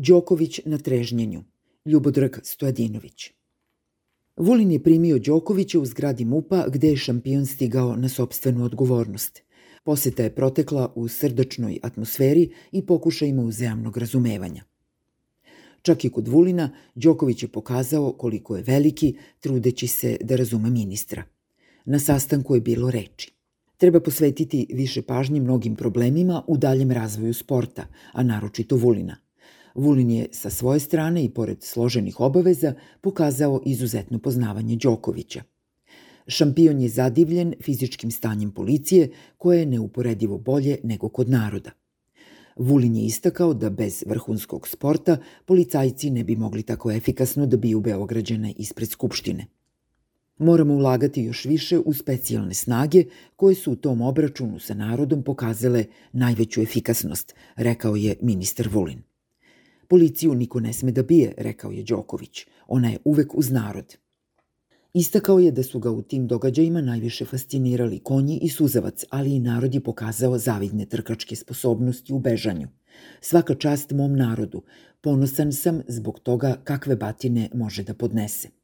Đoković na trežnjenju, Ljubodrag Stojadinović. Vulin je primio Đokovića u zgradi MUPA gde je šampion stigao na sobstvenu odgovornost. Poseta je protekla u srdačnoj atmosferi i pokušajima uzajamnog razumevanja. Čak i kod Vulina, Đoković je pokazao koliko je veliki, trudeći se da razume ministra. Na sastanku je bilo reči. Treba posvetiti više pažnje mnogim problemima u daljem razvoju sporta, a naročito Vulina – Vulin je sa svoje strane i pored složenih obaveza pokazao izuzetno poznavanje Đokovića. Šampion je zadivljen fizičkim stanjem policije koje je neuporedivo bolje nego kod naroda. Vulin je istakao da bez vrhunskog sporta policajci ne bi mogli tako efikasno da biju Beograđane ispred Skupštine. Moramo ulagati još više u specijalne snage koje su u tom obračunu sa narodom pokazale najveću efikasnost, rekao je ministar Vulin. Policiju niko ne sme da bije, rekao je Đoković. Ona je uvek uz narod. Istakao je da su ga u tim događajima najviše fascinirali konji i suzavac, ali i narod je pokazao zavidne trkačke sposobnosti u bežanju. Svaka čast mom narodu. Ponosan sam zbog toga kakve batine može da podnese.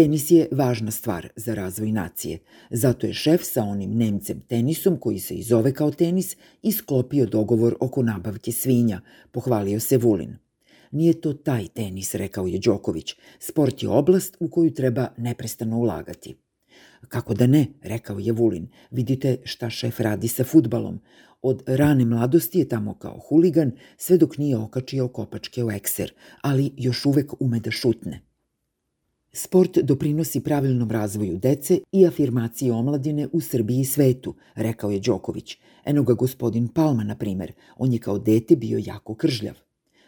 Tenis je važna stvar za razvoj nacije. Zato je šef sa onim Nemcem tenisom, koji se i zove kao tenis, isklopio dogovor oko nabavke svinja, pohvalio se Vulin. Nije to taj tenis, rekao je Đoković. Sport je oblast u koju treba neprestano ulagati. Kako da ne, rekao je Vulin. Vidite šta šef radi sa futbalom. Od rane mladosti je tamo kao huligan, sve dok nije okačio kopačke u ekser, ali još uvek ume da šutne. Sport doprinosi pravilnom razvoju dece i afirmaciji omladine u Srbiji i svetu, rekao je Đoković. Eno ga gospodin Palma, na primer. On je kao dete bio jako kržljav.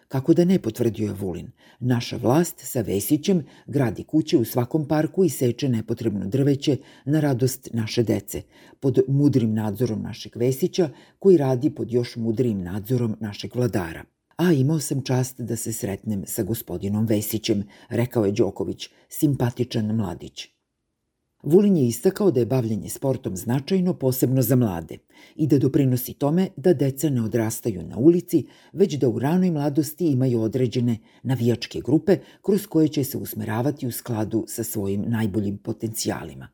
Kako da ne, potvrdio je Vulin. Naša vlast sa Vesićem gradi kuće u svakom parku i seče nepotrebno drveće na radost naše dece, pod mudrim nadzorom našeg Vesića, koji radi pod još mudrim nadzorom našeg vladara a imao sam čast da se sretnem sa gospodinom Vesićem, rekao je Đoković, simpatičan mladić. Vulin je istakao da je bavljanje sportom značajno posebno za mlade i da doprinosi tome da deca ne odrastaju na ulici, već da u ranoj mladosti imaju određene navijačke grupe kroz koje će se usmeravati u skladu sa svojim najboljim potencijalima.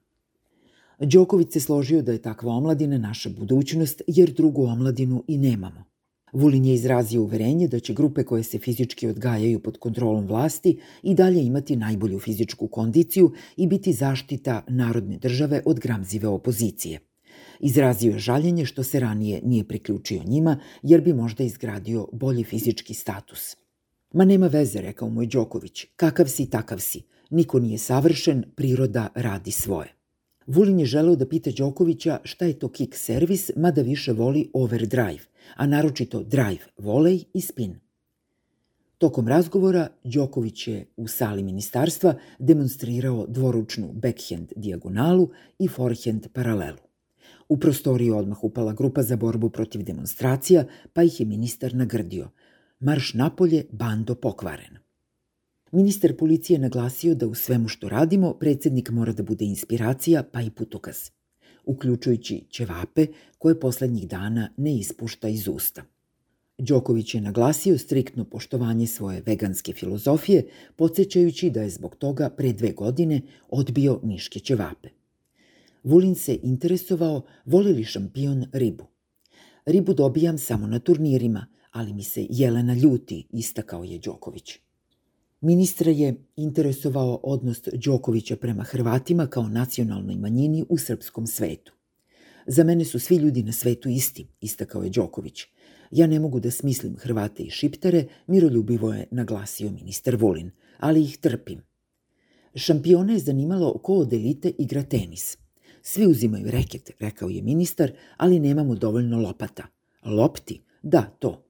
Đoković se složio da je takva omladina naša budućnost jer drugu omladinu i nemamo. Vulin je izrazio uverenje da će grupe koje se fizički odgajaju pod kontrolom vlasti i dalje imati najbolju fizičku kondiciju i biti zaštita narodne države od gramzive opozicije. Izrazio je žaljenje što se ranije nije priključio njima, jer bi možda izgradio bolji fizički status. Ma nema veze, rekao mu je Đoković. Kakav si, takav si. Niko nije savršen, priroda radi svoje. Vulin je želeo da pita Đokovića šta je to kick servis, mada više voli overdrive, a naročito drive, volej i spin. Tokom razgovora Đoković je u sali ministarstva demonstrirao dvoručnu backhand dijagonalu i forehand paralelu. U prostoriju odmah upala grupa za borbu protiv demonstracija, pa ih je ministar nagrdio. Marš napolje, bando pokvaren. Ministar policije naglasio da u svemu što radimo predsednik mora da bude inspiracija pa i putokaz, uključujući ćevape koje poslednjih dana ne ispušta iz usta. Đoković je naglasio striktno poštovanje svoje veganske filozofije, podsjećajući da je zbog toga pre dve godine odbio niške ćevape. Vulin se interesovao voli li šampion ribu. Ribu dobijam samo na turnirima, ali mi se Jelena ljuti, istakao je Đoković. Ministra je interesovao odnos Đokovića prema Hrvatima kao nacionalnoj manjini u srpskom svetu. Za mene su svi ljudi na svetu isti, istakao je Đoković. Ja ne mogu da smislim Hrvate i Šiptare, miroljubivo je naglasio ministar Vulin, ali ih trpim. Šampione je zanimalo ko od elite igra tenis. Svi uzimaju reket, rekao je ministar, ali nemamo dovoljno lopata. Lopti? Da, to,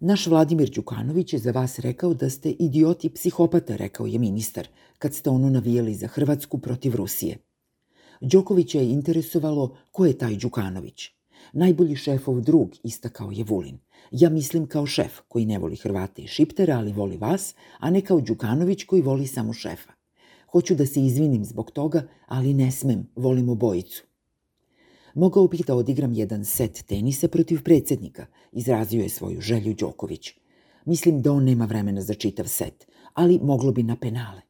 Naš Vladimir Đukanović je za vas rekao da ste idioti psihopata, rekao je ministar, kad ste ono navijali za Hrvatsku protiv Rusije. Đokovića je interesovalo ko je taj Đukanović. Najbolji šefov drug, istakao je Vulin. Ja mislim kao šef, koji ne voli Hrvate i Šiptera, ali voli vas, a ne kao Đukanović koji voli samo šefa. Hoću da se izvinim zbog toga, ali ne smem, volim obojicu. Mogao bih da odigram jedan set tenisa protiv predsednika, izrazio je svoju želju Đoković. Mislim da on nema vremena za čitav set, ali moglo bi na penale.